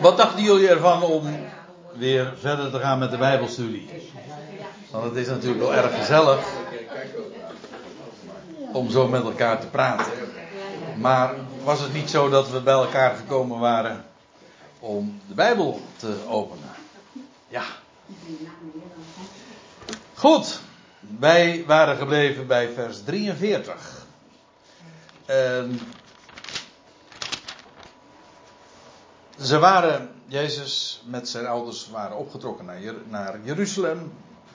Wat dachten jullie ervan om weer verder te gaan met de Bijbelstudie? Want het is natuurlijk wel erg gezellig om zo met elkaar te praten. Maar was het niet zo dat we bij elkaar gekomen waren om de Bijbel te openen? Ja. Goed, wij waren gebleven bij vers 43. En ze waren, Jezus met zijn ouders waren opgetrokken naar, naar Jeruzalem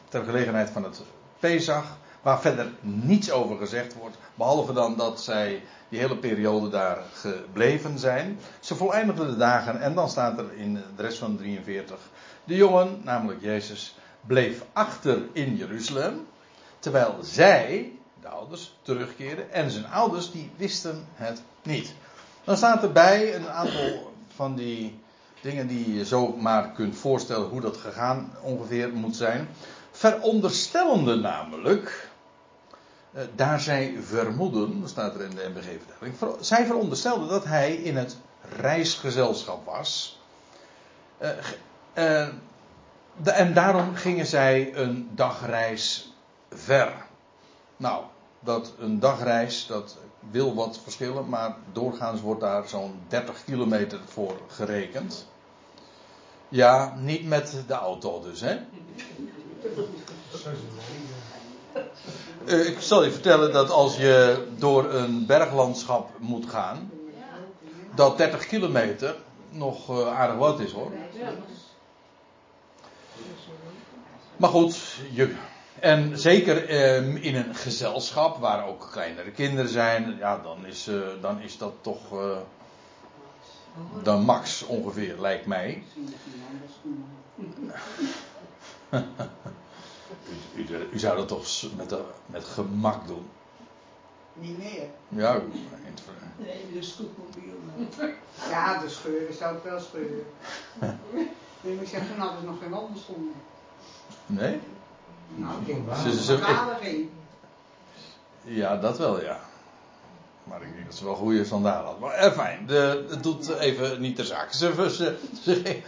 ter gelegenheid van het Pesach, waar verder niets over gezegd wordt, behalve dan dat zij die hele periode daar gebleven zijn. Ze voleindigden de dagen en dan staat er in de rest van 43, de jongen, namelijk Jezus, bleef achter in Jeruzalem, terwijl zij, de ouders, terugkeerden en zijn ouders, die wisten het niet. Dan staat erbij een aantal van die dingen die je zo maar kunt voorstellen hoe dat gegaan ongeveer moet zijn. Veronderstellende namelijk, eh, daar zij vermoeden, staat er in de MBG-vertelling, zij veronderstelden dat hij in het reisgezelschap was. Uh, de, en daarom gingen zij een dagreis ver. Nou, dat een dagreis, dat wil wat verschillen, maar doorgaans wordt daar zo'n 30 kilometer voor gerekend. Ja, niet met de auto dus, hè? Uh, ik zal je vertellen dat als je door een berglandschap moet gaan, dat 30 kilometer nog uh, aardig wat is hoor. Maar goed, je, en zeker uh, in een gezelschap waar ook kleinere kinderen zijn, ja, dan is, dan is dat toch dan max ongeveer, lijkt mij. u, u, u, zou dat toch met, de, met gemak doen? Niet meer. Ja, in het Nee, de scootmobiel. Ja, de scheuren zou ik wel scheuren. nee, maar ik zeg, toen hadden ze nog geen wandelschoenen. Nee? Nou, ik denk wel. Ze, ze, ja, dat wel, ja. Maar ik denk dat ze wel goede sandalen had. Maar eh, fijn, de, het doet even niet ter zake. Ze, ze, ze,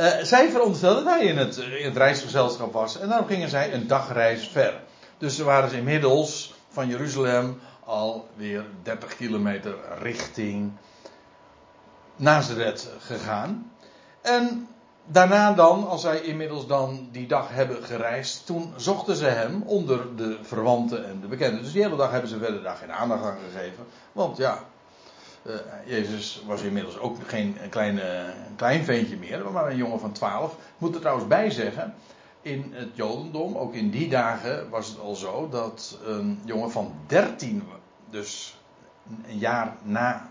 uh, zij veronderstelden dat hij in het, in het reisgezelschap was. En daarom gingen zij een dagreis ver. Dus ze waren ze inmiddels van Jeruzalem alweer 30 kilometer richting Nazareth gegaan. En daarna dan, als zij inmiddels dan die dag hebben gereisd, toen zochten ze hem onder de verwanten en de bekenden. Dus die hele dag hebben ze verder daar geen aandacht aan gegeven. Want ja, uh, Jezus was inmiddels ook geen een, kleine, klein ventje meer, maar een jongen van 12. Ik moet er trouwens bij zeggen, in het Jodendom, ook in die dagen, was het al zo dat een jongen van 13, dus een jaar na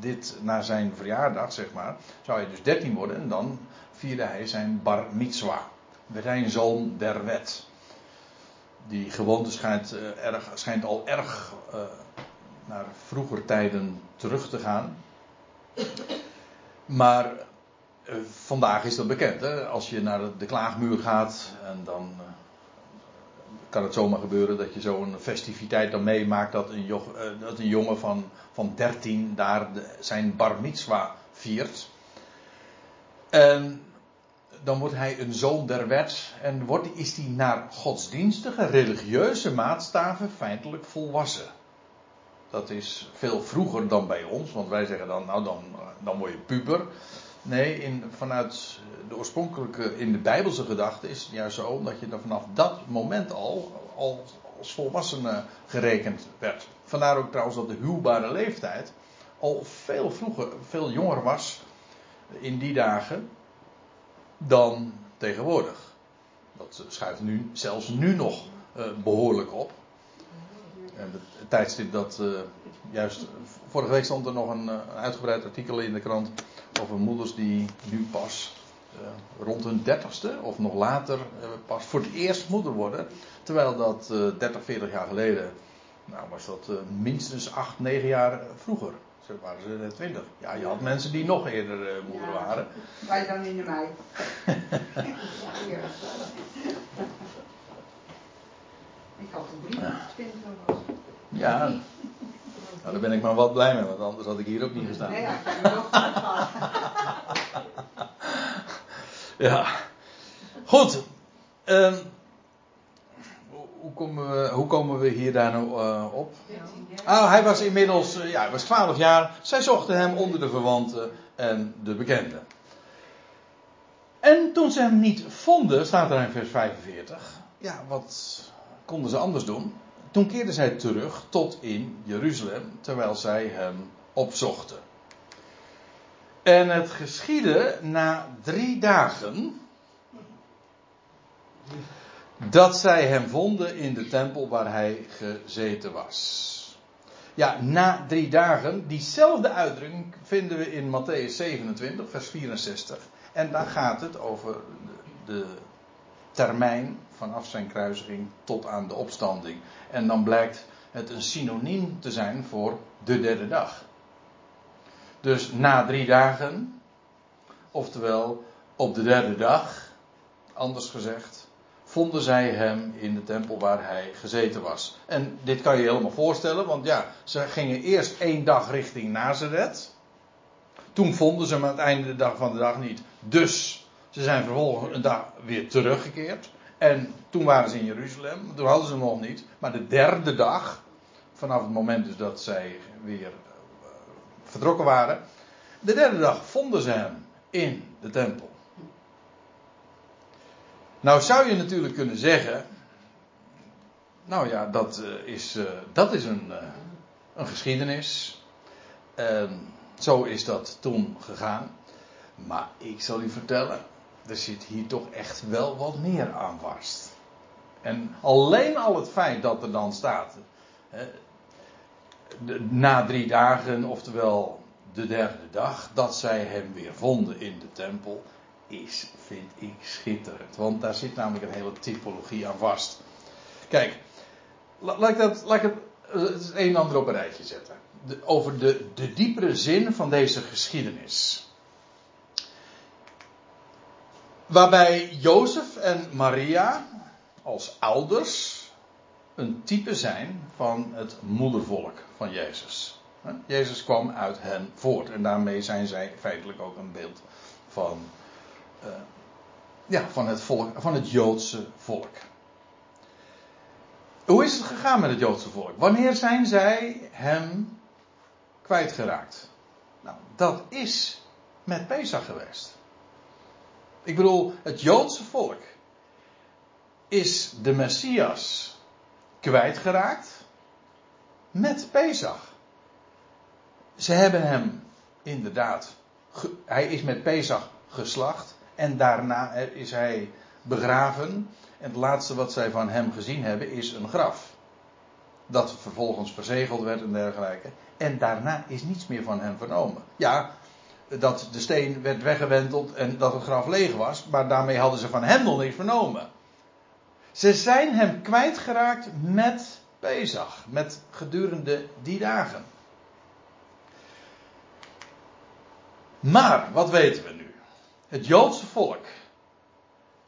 dit, na zijn verjaardag, zeg maar, zou hij dus 13 worden en dan vierde hij zijn bar mitzwa. Zijn zoon der wet. Die gewoonte schijnt, uh, erg, schijnt al erg uh, naar vroeger tijden terug te gaan. Maar uh, vandaag is dat bekend. Hè? Als je naar de, de klaagmuur gaat en dan kan het zomaar gebeuren dat je zo'n festiviteit dan meemaakt dat een, dat een jongen van, van 13 daar de, zijn bar mitzwa viert. En dan wordt hij een zoon der wet en wordt, is hij naar godsdienstige, religieuze maatstaven feitelijk volwassen. Dat is veel vroeger dan bij ons, want wij zeggen dan, nou dan, dan word je puber. Nee, in, vanuit de oorspronkelijke, in de Bijbelse gedachte is het juist zo dat je dan vanaf dat moment al, al als volwassene gerekend werd. Vandaar ook trouwens dat de huwbare leeftijd al veel vroeger, veel jonger was in die dagen dan tegenwoordig. Dat schuift nu, zelfs nu nog uh, behoorlijk op. En het tijdstip dat uh, juist. Vorige week stond er nog een, uh, uitgebreid artikel in de krant. over moeders die nu pas rond hun dertigste of nog later pas voor het eerst moeder worden. Terwijl dat 30, 40 jaar geleden. Nou was dat minstens 8, 9 jaar vroeger. Zo waren ze 20. Ja, je had mensen die nog eerder uh, moeder ja, waren. Wij dan in de mei. Ik had er 23 was. Ja. Nou, daar ben ik maar wat blij mee, want anders had ik hier ook niet gestaan. Nee, ja, ik heb nog Ja. Goed. Um, hoe, komen we, hoe komen we hier daar nou uh, op? Oh, hij was inmiddels uh, ja, hij was 12 jaar. Zij zochten hem onder de verwanten en de bekenden. En toen ze hem niet vonden, staat er in vers 45. Ja, wat konden ze anders doen? Toen keerden zij terug tot in Jeruzalem, terwijl zij hem opzochten. En het geschiedde na drie dagen dat zij hem vonden in de tempel waar hij gezeten was. Ja, na drie dagen, diezelfde uitdrukking vinden we in Matthäus 27, vers 64. En daar gaat het over de termijn vanaf zijn kruisiging tot aan de opstanding. En dan blijkt het een synoniem te zijn voor de derde dag. Dus na drie dagen, oftewel op de derde dag, anders gezegd, vonden zij hem in de tempel waar hij gezeten was. En dit kan je helemaal voorstellen, want ja, ze gingen eerst één dag richting Nazareth. Toen vonden ze hem aan het einde de dag van de dag niet. Dus ze zijn vervolgens een dag weer teruggekeerd. En toen waren ze in Jeruzalem. Toen hadden ze hem nog niet. Maar de derde dag, vanaf het moment dus dat zij weer eh, vertrokken waren. De derde dag vonden ze hem in de tempel. Nou zou je natuurlijk kunnen zeggen. Nou ja, dat uh, is, uh, dat is een, uh, een geschiedenis. Ehm, zo is dat toen gegaan. Maar ik zal u vertellen, er zit hier toch echt wel wat meer aan vast. En alleen al het feit dat er dan staat. Na drie dagen, oftewel de derde dag, dat zij hem weer vonden in de tempel is, vind ik schitterend. Want daar zit namelijk een hele typologie aan vast. Kijk, laat ik, dat, laat ik het, het een en ander op een rijtje zetten. Over de, de diepere zin van deze geschiedenis. Waarbij Jozef en Maria als ouders een type zijn van het moedervolk van Jezus. Jezus kwam uit hen voort en daarmee zijn zij feitelijk ook een beeld van uh, ja, van, het volk, van het Joodse volk. Hoe is het gegaan met het Joodse volk? Wanneer zijn zij hem kwijtgeraakt? Nou, dat is met Pesach geweest. Ik bedoel, het Joodse volk is de Messias kwijtgeraakt met Pesach. Ze hebben hem inderdaad, hij is met Pesach geslacht. En daarna is hij begraven. En het laatste wat zij van hem gezien hebben is een graf. Dat vervolgens verzegeld werd en dergelijke. En daarna is niets meer van hem vernomen. Ja, dat de steen werd weggewenteld en dat het graf leeg was. Maar daarmee hadden ze van hem nog niets vernomen. Ze zijn hem kwijtgeraakt met Pesach. Met gedurende die dagen. Maar, wat weten we nu? Het Joodse volk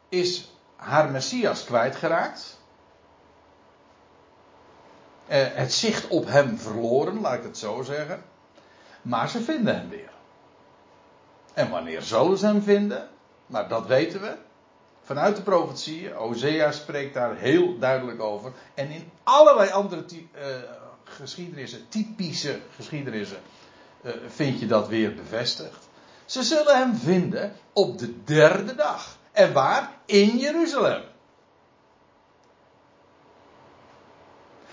is haar Messias kwijtgeraakt. Eh, het zicht op hem verloren, laat ik het zo zeggen. Maar ze vinden hem weer. En wanneer zullen ze hem vinden? Maar dat weten we. Vanuit de profetieën. Hosea spreekt daar heel duidelijk over. En in allerlei andere uh, geschiedenissen, typische geschiedenissen, uh, vind je dat weer bevestigd. Ze zullen hem vinden op de derde dag. En waar? In Jeruzalem.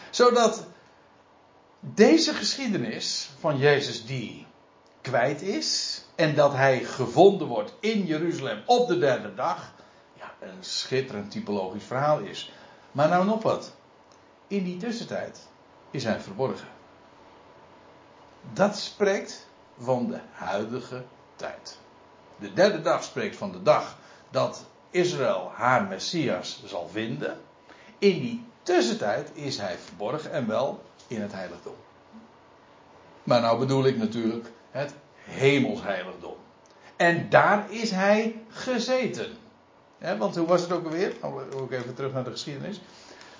Zodat deze geschiedenis van Jezus die kwijt is en dat hij gevonden wordt in Jeruzalem op de derde dag, ja, een schitterend typologisch verhaal is. Maar nou nog wat. In die tussentijd is hij verborgen. Dat spreekt van de huidige tijd. De derde dag spreekt van de dag dat Israël haar Messias zal vinden. In die tussentijd is hij verborgen en wel in het heiligdom. Maar nou bedoel ik natuurlijk het hemelsheiligdom. En daar is hij gezeten. want hoe was het ook alweer? Nou, ook even terug naar de geschiedenis.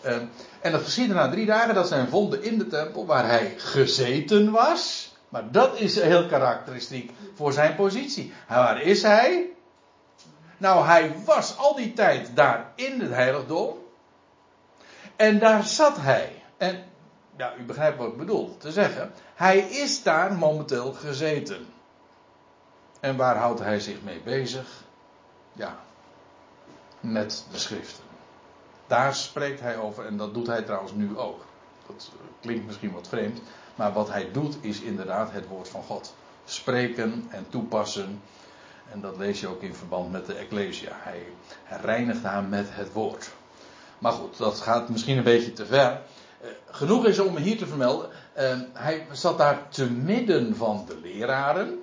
Uh, en dat geschiedde na drie dagen dat zijn vonden in de tempel waar hij gezeten was. Maar dat is heel karakteristiek voor zijn positie. Waar is hij? Nou, hij was al die tijd daar in het heiligdom. En daar zat hij. En ja, u begrijpt wat ik bedoel te zeggen. Hij is daar momenteel gezeten. En waar houdt hij zich mee bezig? Ja, met de schriften. Daar spreekt hij over en dat doet hij trouwens nu ook. Dat klinkt misschien wat vreemd, maar wat hij doet is inderdaad het woord van God. Spreken en toepassen. En dat lees je ook in verband met de Ecclesia. Hij, reinigt haar met het woord. Maar goed, dat gaat misschien een beetje te ver. Eh, genoeg is om hier te vermelden. Uh, hij zat daar te midden van de leraren.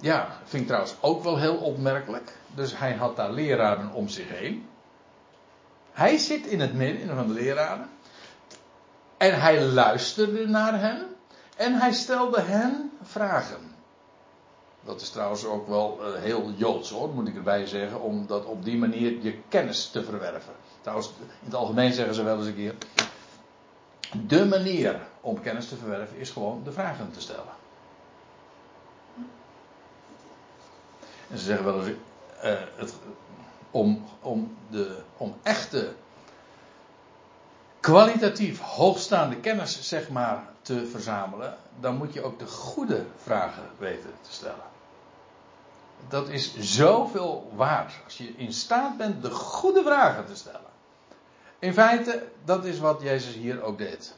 Ja, vind ik trouwens ook wel heel opmerkelijk. Dus hij had daar leraren om zich heen. Hij zit in het midden van de leraren. En hij luisterde naar hen. En hij stelde hen vragen. Dat is trouwens ook wel uh, heel joods hoor, moet ik erbij zeggen. Om dat op die manier je kennis te verwerven. Trouwens, in het algemeen zeggen ze wel eens een keer. De manier om kennis te verwerven is gewoon de vragen te stellen. En ze zeggen wel eens. Uh, het, om, om, de, om echte kwalitatief hoogstaande kennis, zeg maar, te verzamelen, dan moet je ook de goede vragen weten te stellen. Dat is zoveel waard. Als je in staat bent de goede vragen te stellen. In feite, dat is wat Jezus hier ook deed.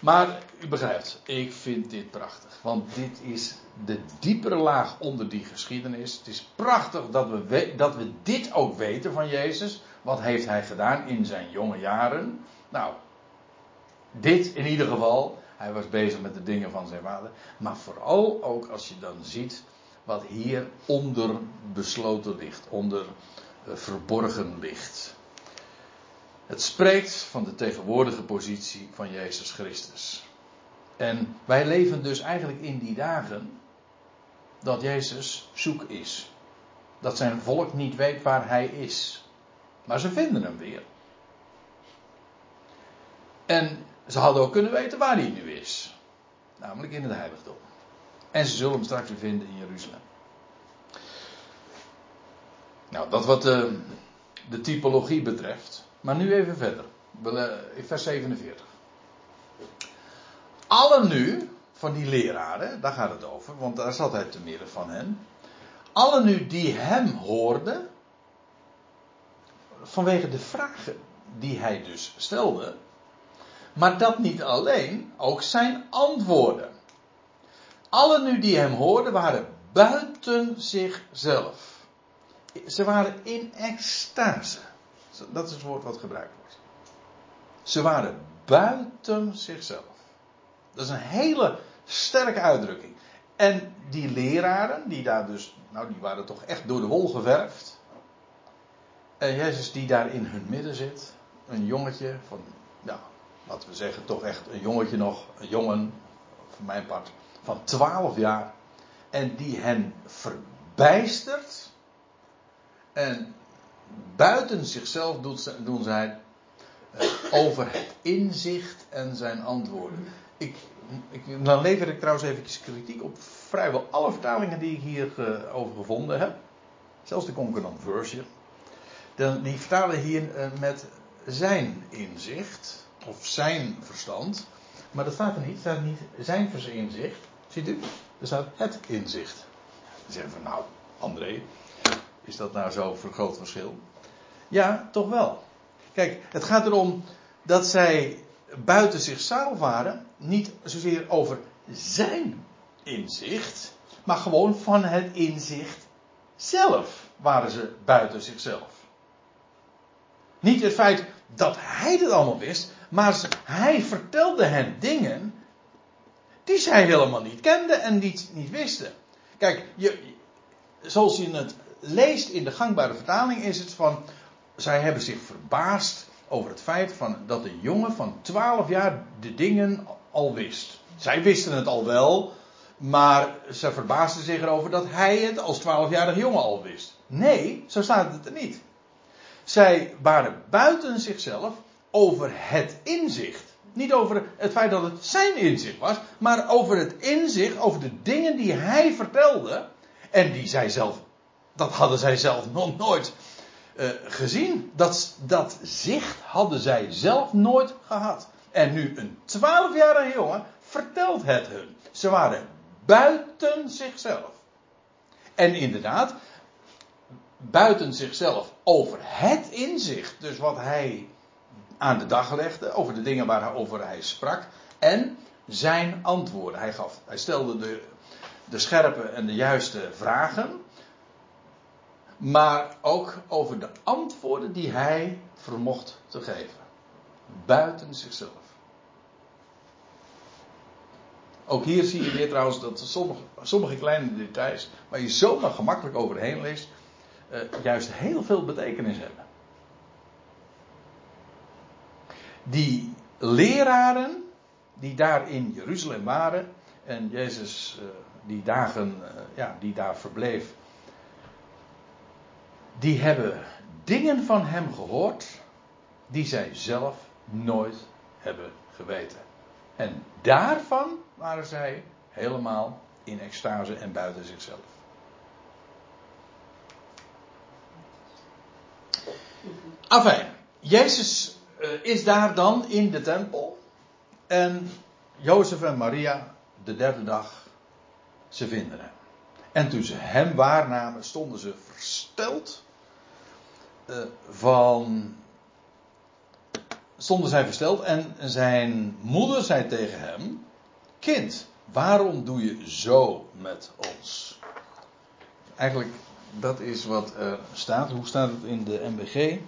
Maar u begrijpt, ik vind dit prachtig. Want dit is de diepere laag onder die geschiedenis. Het is prachtig dat we, dat we dit ook weten van Jezus. Wat heeft hij gedaan in zijn jonge jaren? Nou, dit in ieder geval. Hij was bezig met de dingen van zijn vader. Maar vooral ook als je dan ziet wat hier onder besloten ligt, onder uh, verborgen ligt. Het spreekt van de tegenwoordige positie van Jezus Christus. En wij leven dus eigenlijk in die dagen dat Jezus zoek is. Dat zijn volk niet weet waar hij is. Maar ze vinden hem weer. En ze hadden ook kunnen weten waar hij nu is. Namelijk in het heiligdom. En ze zullen hem straks weer vinden in Jeruzalem. Nou, dat wat de, de typologie betreft. Maar nu even verder. In vers 47. Alle nu, van die leraren, daar gaat het over, want daar zat hij te midden van hen. Alle nu die hem hoorden, vanwege de vragen die hij dus stelde, maar dat niet alleen, ook zijn antwoorden. Alle nu die hem hoorden waren buiten zichzelf. Ze waren in extase. Dat is het woord wat gebruikt wordt. Ze waren buiten zichzelf. Dat is een hele sterke uitdrukking. En die leraren, die daar dus, nou die waren toch echt door de wol geverfd. En Jezus die daar in hun midden zit, een jongetje van, ja, laten we zeggen toch echt een jongetje nog, een jongen, voor mijn part, van 12 jaar. En die hen verbijstert. En buiten zichzelf doen zij eh, over het inzicht en zijn antwoorden. Ik, ik, dan lever ik trouwens eventjes kritiek op vrijwel alle vertalingen die ik hier uh, over gevonden heb. Zelfs de Concordant Version. Die vertalen hier uh, met zijn inzicht. Of zijn verstand. Maar dat staat er niet. Er staat niet zijn inzicht. Ziet u? Er staat het inzicht. Dan zeggen van nou, André. Is dat nou zo voor groot verschil? Ja, toch wel. Kijk, het gaat erom dat zij buiten zichzelf waren. Niet zozeer over zijn inzicht. Maar gewoon van het inzicht zelf waren ze buiten zichzelf. Niet het feit dat hij het allemaal wist. Maar hij vertelde hen dingen die zij helemaal niet kenden en niet, niet wisten. Kijk, je, zoals je het leest in de gangbare vertaling is het van, zij hebben zich verbaasd over het feit van, dat een jongen van 12 jaar de dingen al wist. Zij wisten het al wel, maar ze verbaasden zich erover dat hij het als 12-jarig jongen al wist. Nee, zo staat het er niet. Zij waren buiten zichzelf over het inzicht. Niet over het feit dat het zijn inzicht was, maar over het inzicht, over de dingen die hij vertelde. En die zij zelf, dat hadden zij zelf nog nooit uh, gezien. Dat, dat zicht hadden zij zelf nooit gehad. En nu een twaalfjarige jongen vertelt het hun. Ze waren buiten zichzelf. En inderdaad, buiten zichzelf over het inzicht, dus wat hij aan de dag legde, over de dingen waarover hij sprak, en zijn antwoorden. Hij, gaf, hij stelde de, de scherpe en de juiste vragen, maar ook over de antwoorden die hij vermocht te geven. Buiten zichzelf. Ook hier zie je weer trouwens dat sommige, sommige kleine details, waar je zomaar gemakkelijk overheen leest, uh, juist heel veel betekenis hebben. Die leraren die daar in Jeruzalem waren en Jezus uh, die dagen, uh, ja, die daar verbleef, die hebben dingen van hem gehoord die zij zelf nooit hebben geweten. En daarvan waren zij helemaal in extase en buiten zichzelf. Afijn, Jezus uh, is daar dan in de tempel. En Jozef en Maria, de derde dag, ze vinden hem. En toen ze hem waarnamen, stonden ze versteld uh, van. Stonden zij versteld en zijn moeder zei tegen hem: Kind, waarom doe je zo met ons? Eigenlijk, dat is wat er staat. Hoe staat het in de MBG?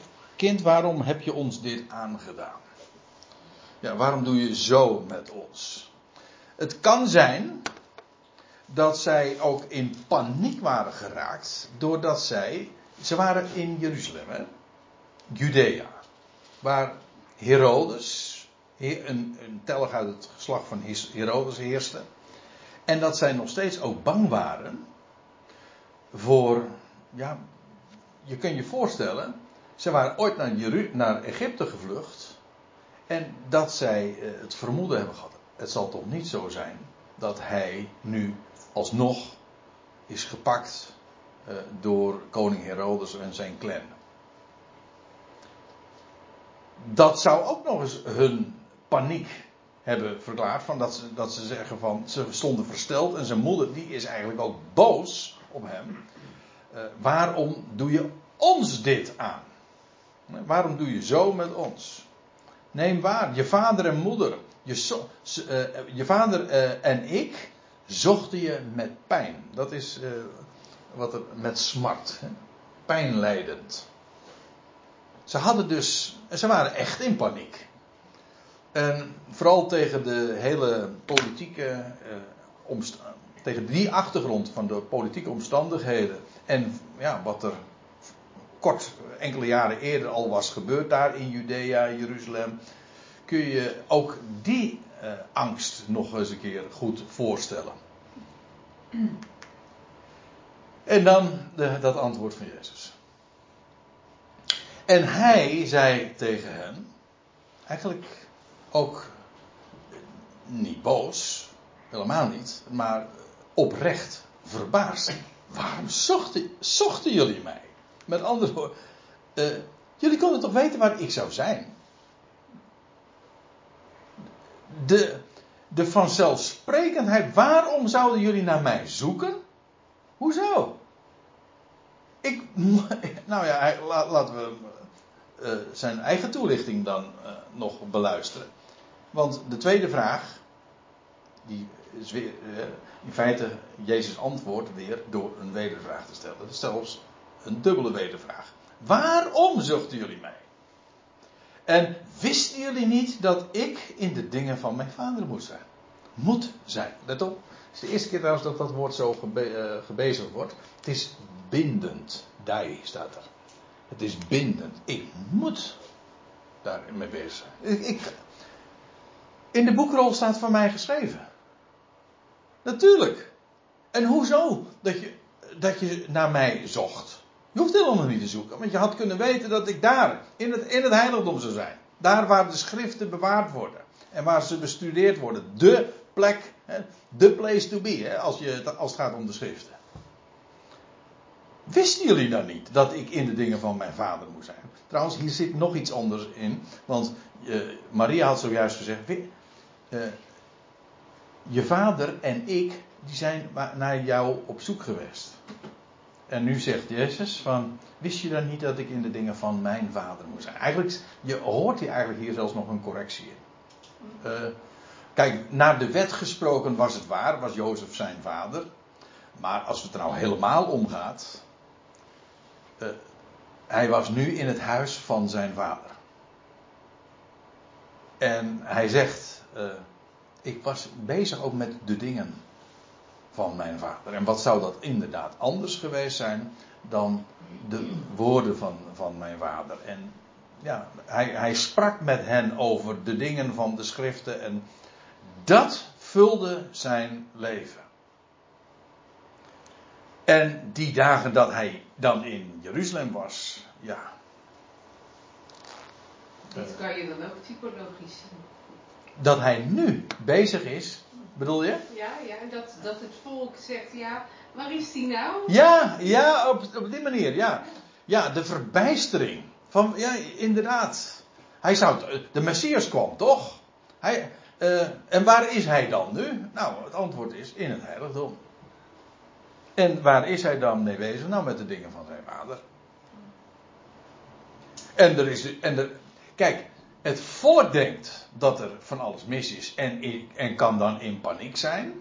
Kind, waarom heb je ons dit aangedaan? Ja, waarom doe je zo met ons? Het kan zijn dat zij ook in paniek waren geraakt doordat zij. Ze waren in Jeruzalem, hè? Judea. Waar Herodes, een, een telg uit het geslacht van Herodes heerste. En dat zij nog steeds ook bang waren voor, ja, je kunt je voorstellen, ze waren ooit naar, naar Egypte gevlucht. En dat zij eh, het vermoeden hebben gehad. Het zal toch niet zo zijn dat hij nu alsnog is gepakt uh, door koning Herodes en zijn clan. Dat zou ook nog eens hun paniek hebben verklaard. Van dat, ze, dat ze zeggen van ze stonden versteld en zijn moeder die is eigenlijk ook boos op hem. Uh, waarom doe je ons dit aan? Waarom doe je zo met ons? Neem waar, je vader en moeder, je, uh, je vader uh, en ik zochten je met pijn. Dat is wat er met smart, hè? pijnlijdend. Ze hadden dus, ze waren echt in paniek. En vooral tegen de hele politieke uh, tegen die achtergrond van de politieke omstandigheden en ja, wat er kort enkele jaren eerder al was gebeurd daar in Judea, Jeruzalem, kun je ook die uh, angst nog eens een keer goed voorstellen. En dan de, dat antwoord van Jezus. En hij zei tegen hen, eigenlijk ook niet boos, helemaal niet, maar oprecht verbaasd. Waarom zochten, zochten jullie mij? Met andere woorden, uh, jullie konden toch weten waar ik zou zijn? De, de vanzelfsprekendheid, waarom zouden jullie naar mij zoeken? Hoezo? Ik, nou ja, laten we uh, zijn eigen toelichting dan uh, nog beluisteren. Want de tweede vraag, die is weer, in feite Jezus antwoord weer door een wedervraag te stellen. Dat is zelfs een dubbele wedervraag. Waarom zochten jullie mij? En wisten jullie niet dat ik in de dingen van mijn vader moet zijn? Moet zijn. Let op. Het is de eerste keer dat dat woord zo gebe gebezigd wordt. Het is bindend. Dai staat er. Het is bindend. Ik moet daarmee bezig zijn. Ik, in de boekrol staat van mij geschreven. Natuurlijk. En hoezo dat je, dat je naar mij zocht? Je hoeft helemaal niet te zoeken, want je had kunnen weten dat ik daar, in het, in het heiligdom zou zijn. Daar waar de schriften bewaard worden en waar ze bestudeerd worden. De plek, de place to be, als, je, als het gaat om de schriften. Wisten jullie dan niet dat ik in de dingen van mijn vader moet zijn? Trouwens, hier zit nog iets anders in. Want uh, Maria had zojuist gezegd: uh, Je vader en ik, die zijn naar jou op zoek geweest. En nu zegt Jezus: van, Wist je dan niet dat ik in de dingen van mijn vader moet zijn? Eigenlijk, je hoort hier eigenlijk hier zelfs nog een correctie in. Uh, kijk, naar de wet gesproken was het waar, was Jozef zijn vader. Maar als het er nou helemaal om gaat. Uh, hij was nu in het huis van zijn vader. En hij zegt: uh, Ik was bezig ook met de dingen van mijn vader. En wat zou dat inderdaad anders geweest zijn dan de woorden van, van mijn vader? En ja, hij, hij sprak met hen over de dingen van de schriften en dat vulde zijn leven. En die dagen dat hij dan in Jeruzalem was, ja. Dat kan je dan ook typologisch zien. Dat hij nu bezig is, bedoel je? Ja, ja, dat, dat het volk zegt, ja, waar is die nou? Ja, ja, op, op die manier, ja. Ja, de verbijstering. Van, ja, inderdaad. Hij zou, de Messias kwam toch? Hij, uh, en waar is hij dan nu? Nou, het antwoord is in het heiligdom. En waar is hij dan mee bezig? Nou, met de dingen van zijn vader. En er is. En er, kijk, het volk denkt dat er van alles mis is en, en kan dan in paniek zijn.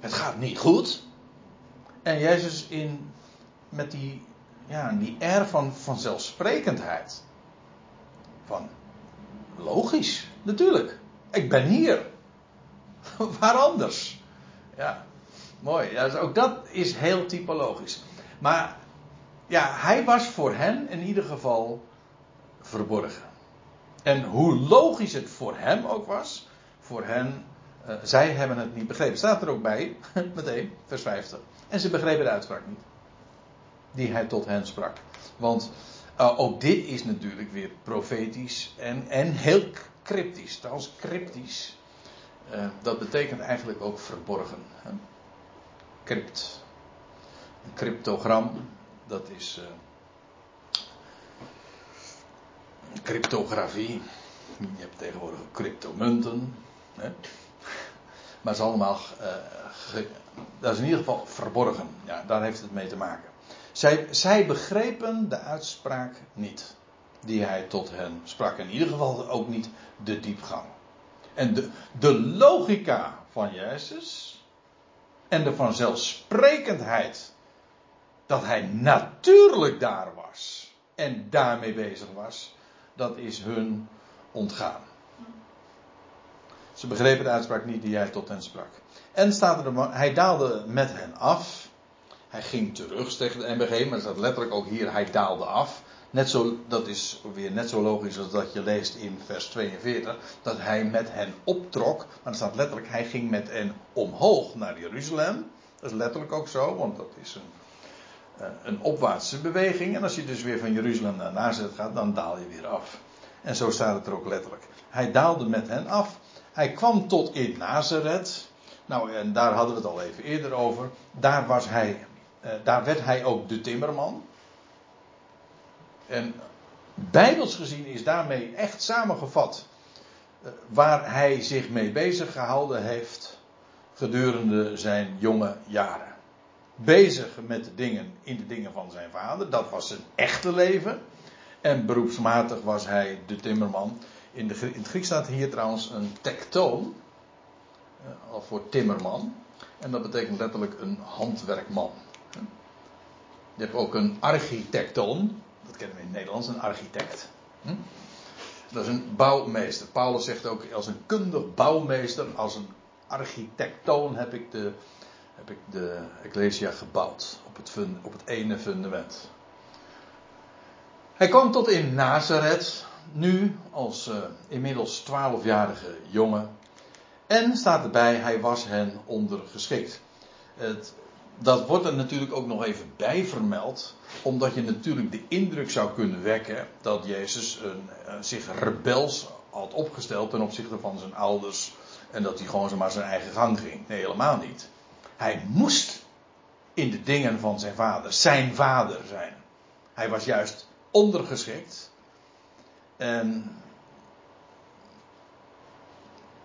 Het gaat niet goed. En Jezus in, met die, ja, die air van vanzelfsprekendheid. Van, logisch, natuurlijk. Ik ben hier. Waar anders? Ja, mooi. Ja, dus ook dat is heel typologisch. Maar ja, hij was voor hen in ieder geval verborgen. En hoe logisch het voor hem ook was, voor hen, uh, zij hebben het niet begrepen. Staat er ook bij, meteen, vers 50. En ze begrepen de uitspraak niet. Die hij tot hen sprak. Want uh, ook dit is natuurlijk weer profetisch en, en heel cryptisch. Trouwens, cryptisch, uh, dat betekent eigenlijk ook verborgen. Hè? Crypt. Een cryptogram, dat is. Uh, cryptografie. Je hebt tegenwoordig cryptomunten. Hè? Maar het is allemaal. Ge, dat is in ieder geval verborgen. Ja, daar heeft het mee te maken. Zij, zij begrepen de uitspraak niet. Die hij tot hen sprak. In ieder geval ook niet de diepgang. En de, de logica van Jezus. En de vanzelfsprekendheid. Dat hij natuurlijk daar was. En daarmee bezig was dat is hun ontgaan. Ze begrepen de uitspraak niet die hij tot hen sprak. En staat er, hij daalde met hen af. Hij ging terug, tegen de MBG, maar staat letterlijk ook hier, hij daalde af. Net zo, dat is weer net zo logisch als dat je leest in vers 42, dat hij met hen optrok. Maar er staat letterlijk, hij ging met hen omhoog naar Jeruzalem. Dat is letterlijk ook zo, want dat is een een opwaartse beweging. En als je dus weer van Jeruzalem naar Nazareth gaat, dan daal je weer af. En zo staat het er ook letterlijk. Hij daalde met hen af. Hij kwam tot in Nazareth. Nou, en daar hadden we het al even eerder over. Daar was hij, eh, daar werd hij ook de timmerman. En bijbels gezien is daarmee echt samengevat eh, waar hij zich mee bezig gehouden heeft gedurende zijn jonge jaren bezig met de dingen in de dingen van zijn vader. Dat was zijn echte leven. En beroepsmatig was hij de timmerman. In, de, in het Grieks staat hier trouwens een tektoon. Uh, al voor timmerman. En dat betekent letterlijk een handwerkman. Je hebt ook een architecton. Dat kennen we in het Nederlands, een architect. Hm? Dat is een bouwmeester. Paulus zegt ook als een kundig bouwmeester, als een architectoon heb ik de heb ik de Ecclesia gebouwd op het, op het ene fundament. Hij kwam tot in Nazareth, nu als uh, inmiddels twaalfjarige jongen. En staat erbij, hij was hen ondergeschikt. Het, dat wordt er natuurlijk ook nog even bij vermeld, omdat je natuurlijk de indruk zou kunnen wekken dat Jezus een, uh, zich rebels had opgesteld ten opzichte van zijn ouders en dat hij gewoon zomaar zijn eigen gang ging. Nee, helemaal niet. Hij moest in de dingen van zijn vader, zijn vader zijn. Hij was juist ondergeschikt. En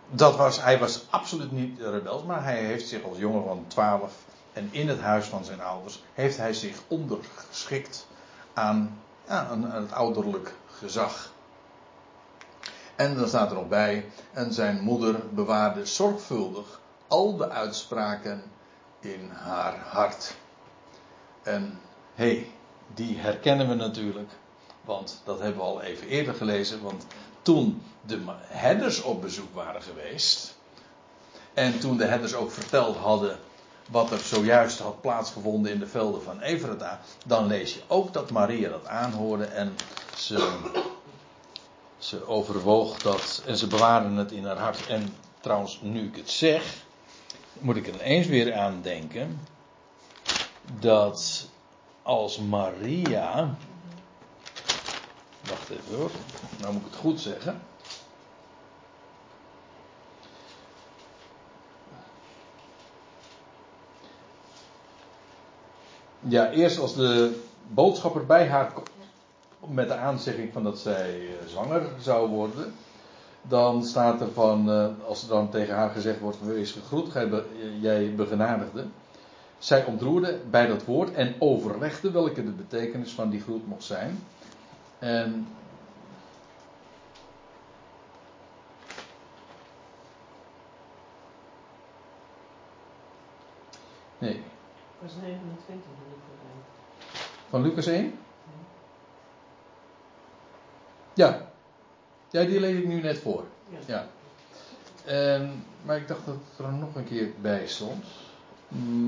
dat was, hij was absoluut niet rebels, maar hij heeft zich als jongen van 12 en in het huis van zijn ouders heeft hij zich ondergeschikt aan, ja, aan het ouderlijk gezag. En dan staat er nog bij, en zijn moeder bewaarde zorgvuldig al de uitspraken in haar hart. En hé, hey, die herkennen we natuurlijk, want dat hebben we al even eerder gelezen, want toen de herders op bezoek waren geweest, en toen de herders ook verteld hadden wat er zojuist had plaatsgevonden in de velden van Evereta, dan lees je ook dat Maria dat aanhoorde en ze, ze overwoog dat en ze bewaarden het in haar hart. En trouwens, nu ik het zeg, moet ik er eens weer aan denken dat als Maria. Wacht even hoor, nou moet ik het goed zeggen. Ja, eerst als de boodschapper bij haar met de aanzegging van dat zij eh, zwanger zou worden. Dan staat er van, eh, als er dan tegen haar gezegd wordt, wees gegroet, jij begenadigde. Zij ontroerde bij dat woord en overlegde welke de betekenis van die groet mocht zijn. En Nee. Vers 29 Van Lucas 1? Ja. Ja, die lees ik nu net voor. Ja. En, maar ik dacht dat het er nog een keer bij stond.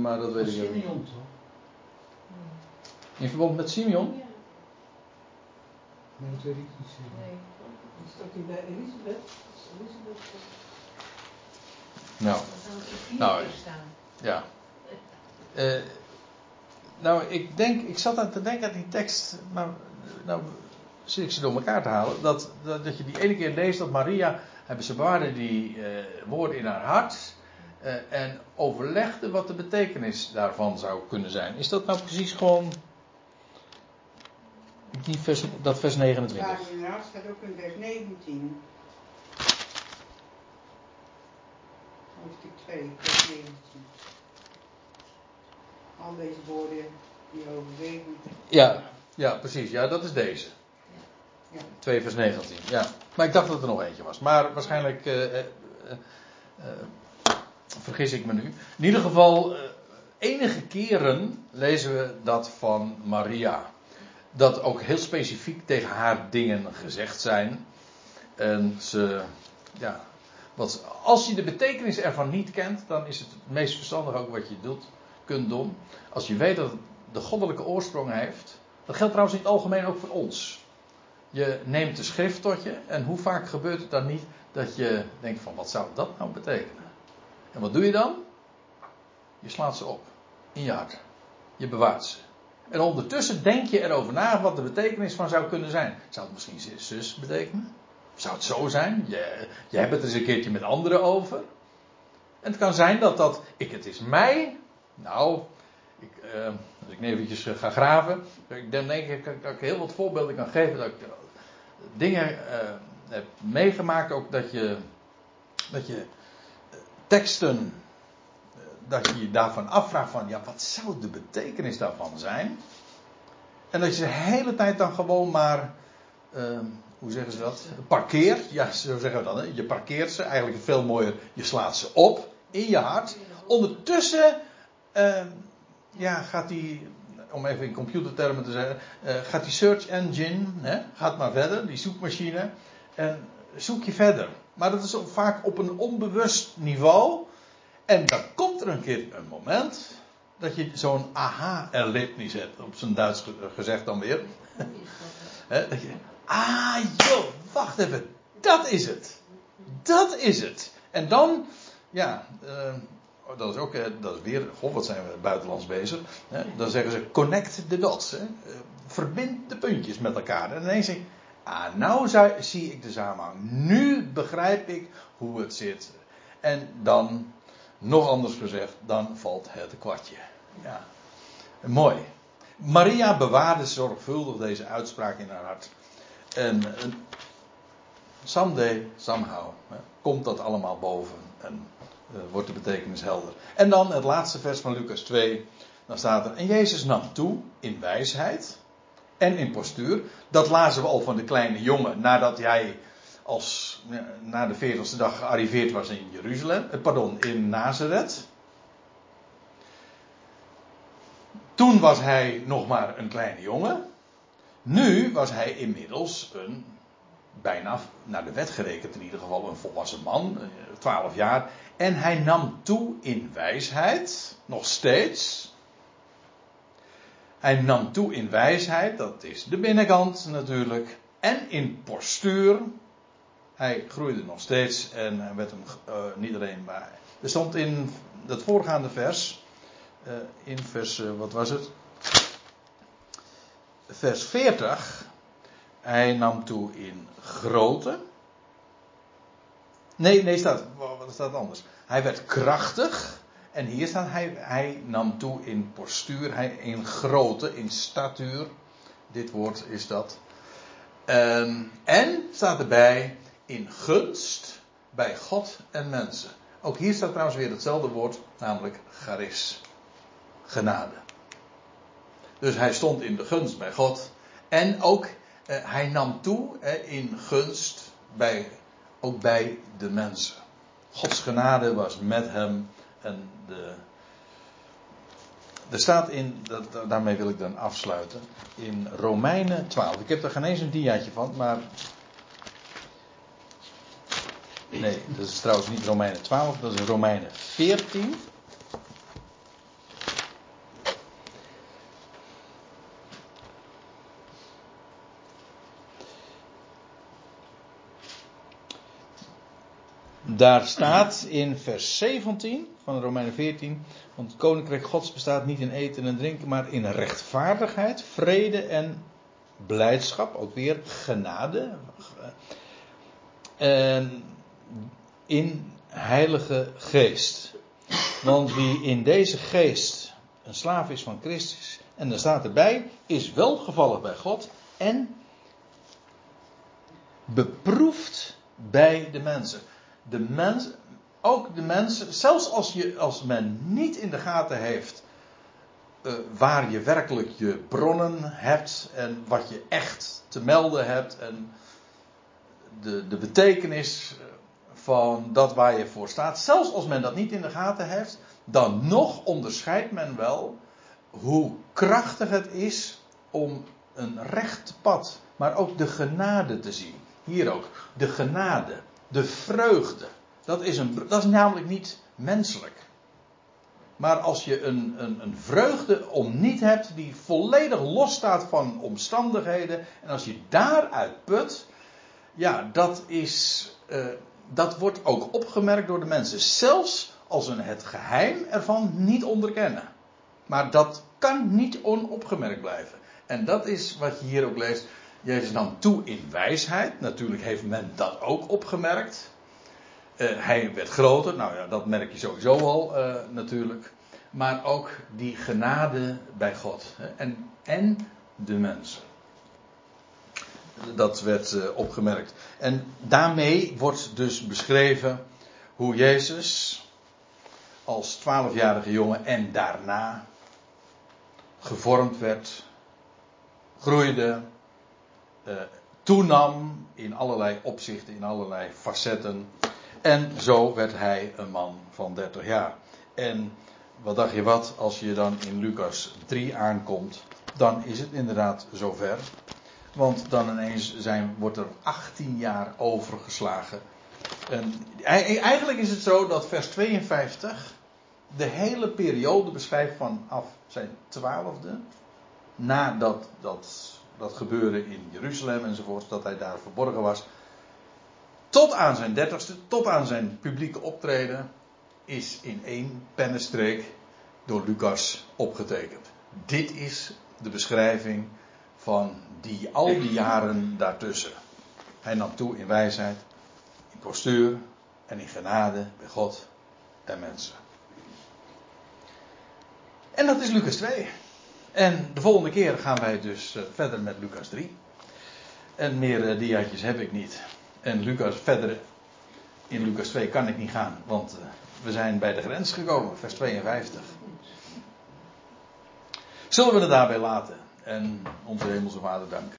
Maar dat weet ik ook niet. In verband met Simeon? Ja. Nee, dat weet ik niet Nee, is dat hij bij Elisabeth? Elisabeth. Nou. Nou, ja. Uh, nou, ik denk, ik zat aan te denken aan die tekst, maar nou zit ik ze door elkaar te halen, dat, dat, dat je die ene keer leest dat Maria, hebben ze bewaarde die uh, woorden in haar hart uh, en overlegde wat de betekenis daarvan zou kunnen zijn. Is dat nou precies gewoon die vers, dat vers 29? Ja, inderdaad, staat ook in vers 19. Hoofdstuk 2, vers 19 al deze woorden die overwegen. Ja, ja, precies. Ja, dat is deze. Ja. 2 vers 19. Ja. Maar ik dacht dat er nog eentje was. Maar waarschijnlijk uh, uh, uh, vergis ik me nu. In ieder geval, enige keren lezen we dat van Maria. Dat ook heel specifiek tegen haar dingen gezegd zijn. En ze, ja, wat, als je de betekenis ervan niet kent, dan is het het meest verstandig ook wat je doet kunt doen. Als je weet dat het de goddelijke oorsprong heeft. Dat geldt trouwens in het algemeen ook voor ons. Je neemt de schrift tot je. En hoe vaak gebeurt het dan niet dat je denkt van wat zou dat nou betekenen? En wat doe je dan? Je slaat ze op. In je hart. Je bewaart ze. En ondertussen denk je erover na wat de betekenis van zou kunnen zijn. Zou het misschien zus betekenen? Zou het zo zijn? Je, je hebt het eens een keertje met anderen over. En het kan zijn dat dat, ik, het is mij nou, ik, uh, als ik eventjes eh, ga graven, ik denk, ik dat ik heel wat voorbeelden kan geven dat ik dingen heb meegemaakt, ook dat je, dat je teksten, dat je je daarvan afvraagt van, ja, wat zou de betekenis daarvan zijn? En dat je de hele tijd dan gewoon maar, hoe zeggen ze dat? Parkeert, ja, zo zeggen we dan, hè? je parkeert ze, eigenlijk veel mooier, je slaat ze op in je hart. Ondertussen uh, ja, gaat die, om even in computertermen te zeggen, uh, gaat die search engine, hè, gaat maar verder, die zoekmachine, en zoek je verder. Maar dat is vaak op een onbewust niveau. En dan komt er een keer een moment dat je zo'n aha-erlebnis hebt, op zijn Duits gezegd dan weer. dat je, ah joh, wacht even, dat is het. Dat is het. En dan, ja, Oh, dat is ook, eh, dat is weer, goh, wat zijn we buitenlands bezig. Hè? Dan zeggen ze connect the dots. Hè? Eh, verbind de puntjes met elkaar. En ineens zeg ik, ah, nou zie ik de samenhang. Nu begrijp ik hoe het zit. En dan, nog anders gezegd, dan valt het kwartje. Ja. Mooi. Maria bewaarde zorgvuldig deze uitspraak in haar hart. En someday, somehow, komt dat allemaal boven en uh, wordt de betekenis helder. En dan het laatste vers van Lucas 2. Dan staat er, en Jezus nam toe in wijsheid en in postuur. Dat lazen we al van de kleine jongen nadat hij als na de 40ste dag gearriveerd was in Jeruzalem, eh, pardon, in Nazareth. Toen was hij nog maar een kleine jongen. Nu was hij inmiddels een, bijna naar de wet gerekend in ieder geval, een volwassen man, 12 eh, jaar. En hij nam toe in wijsheid, nog steeds. Hij nam toe in wijsheid, dat is de binnenkant natuurlijk. En in postuur, hij groeide nog steeds en werd hem uh, niet alleen maar. Er stond in het voorgaande vers, uh, in vers, wat was het? Vers 40. Hij nam toe in grootte. Nee, nee, staat, wat staat anders? Hij werd krachtig. En hier staat hij, hij nam toe in postuur, hij, in grootte, in statuur. Dit woord is dat. Um, en staat erbij, in gunst bij God en mensen. Ook hier staat trouwens weer hetzelfde woord, namelijk charis. Genade. Dus hij stond in de gunst bij God. En ook hij nam toe eh, in gunst bij, ook bij de mensen. Gods genade was met hem. En de, er staat in, dat, daarmee wil ik dan afsluiten, in Romeinen 12. Ik heb er geen eens een diaatje van, maar Nee, dat is trouwens niet Romeinen 12, dat is Romeinen 14. Daar staat in vers 17 van Romeinen 14. Want het koninkrijk Gods bestaat niet in eten en drinken, maar in rechtvaardigheid, vrede en blijdschap. Ook weer genade. En in Heilige Geest. Want wie in deze geest een slaaf is van Christus, en er staat erbij, is wel gevallig bij God en beproefd bij de mensen. De mens, ook de mensen, zelfs als, je, als men niet in de gaten heeft uh, waar je werkelijk je bronnen hebt en wat je echt te melden hebt en de, de betekenis van dat waar je voor staat, zelfs als men dat niet in de gaten heeft, dan nog onderscheidt men wel hoe krachtig het is om een recht pad, maar ook de genade te zien. Hier ook, de genade, de vreugde. Dat is, een, dat is namelijk niet menselijk. Maar als je een, een, een vreugde om niet hebt die volledig losstaat van omstandigheden, en als je daaruit put, ja, dat is. Uh, dat wordt ook opgemerkt door de mensen. Zelfs als ze het geheim ervan niet onderkennen. Maar dat kan niet onopgemerkt blijven. En dat is wat je hier ook leest. Jezus nam toe in wijsheid. Natuurlijk heeft men dat ook opgemerkt. Uh, hij werd groter. Nou ja, dat merk je sowieso al uh, natuurlijk. Maar ook die genade bij God. Hè? En, en de mensen dat werd uh, opgemerkt. En daarmee wordt dus beschreven hoe Jezus als twaalfjarige jongen en daarna gevormd werd, groeide, uh, toenam in allerlei opzichten, in allerlei facetten. En zo werd hij een man van 30 jaar. En wat dacht je wat, als je dan in Lucas 3 aankomt, dan is het inderdaad zover. Want dan ineens zijn, wordt er 18 jaar overgeslagen. En eigenlijk is het zo dat vers 52 de hele periode beschrijft vanaf zijn twaalfde. Nadat dat, dat gebeurde in Jeruzalem enzovoort, dat hij daar verborgen was. Tot aan zijn dertigste, tot aan zijn publieke optreden, is in één pennenstreek door Lucas opgetekend. Dit is de beschrijving van die, al die jaren daartussen. Hij nam toe in wijsheid, in postuur en in genade bij God en mensen. En dat is Lucas 2. En de volgende keer gaan wij dus eh, verder met Lucas 3. En meer uh, diaatjes heb ik niet. En Lucas, verder in Lucas 2 kan ik niet gaan, want uh, we zijn bij de grens gekomen, vers 52. Zullen we het daarbij laten en onze Hemelse Vader danken.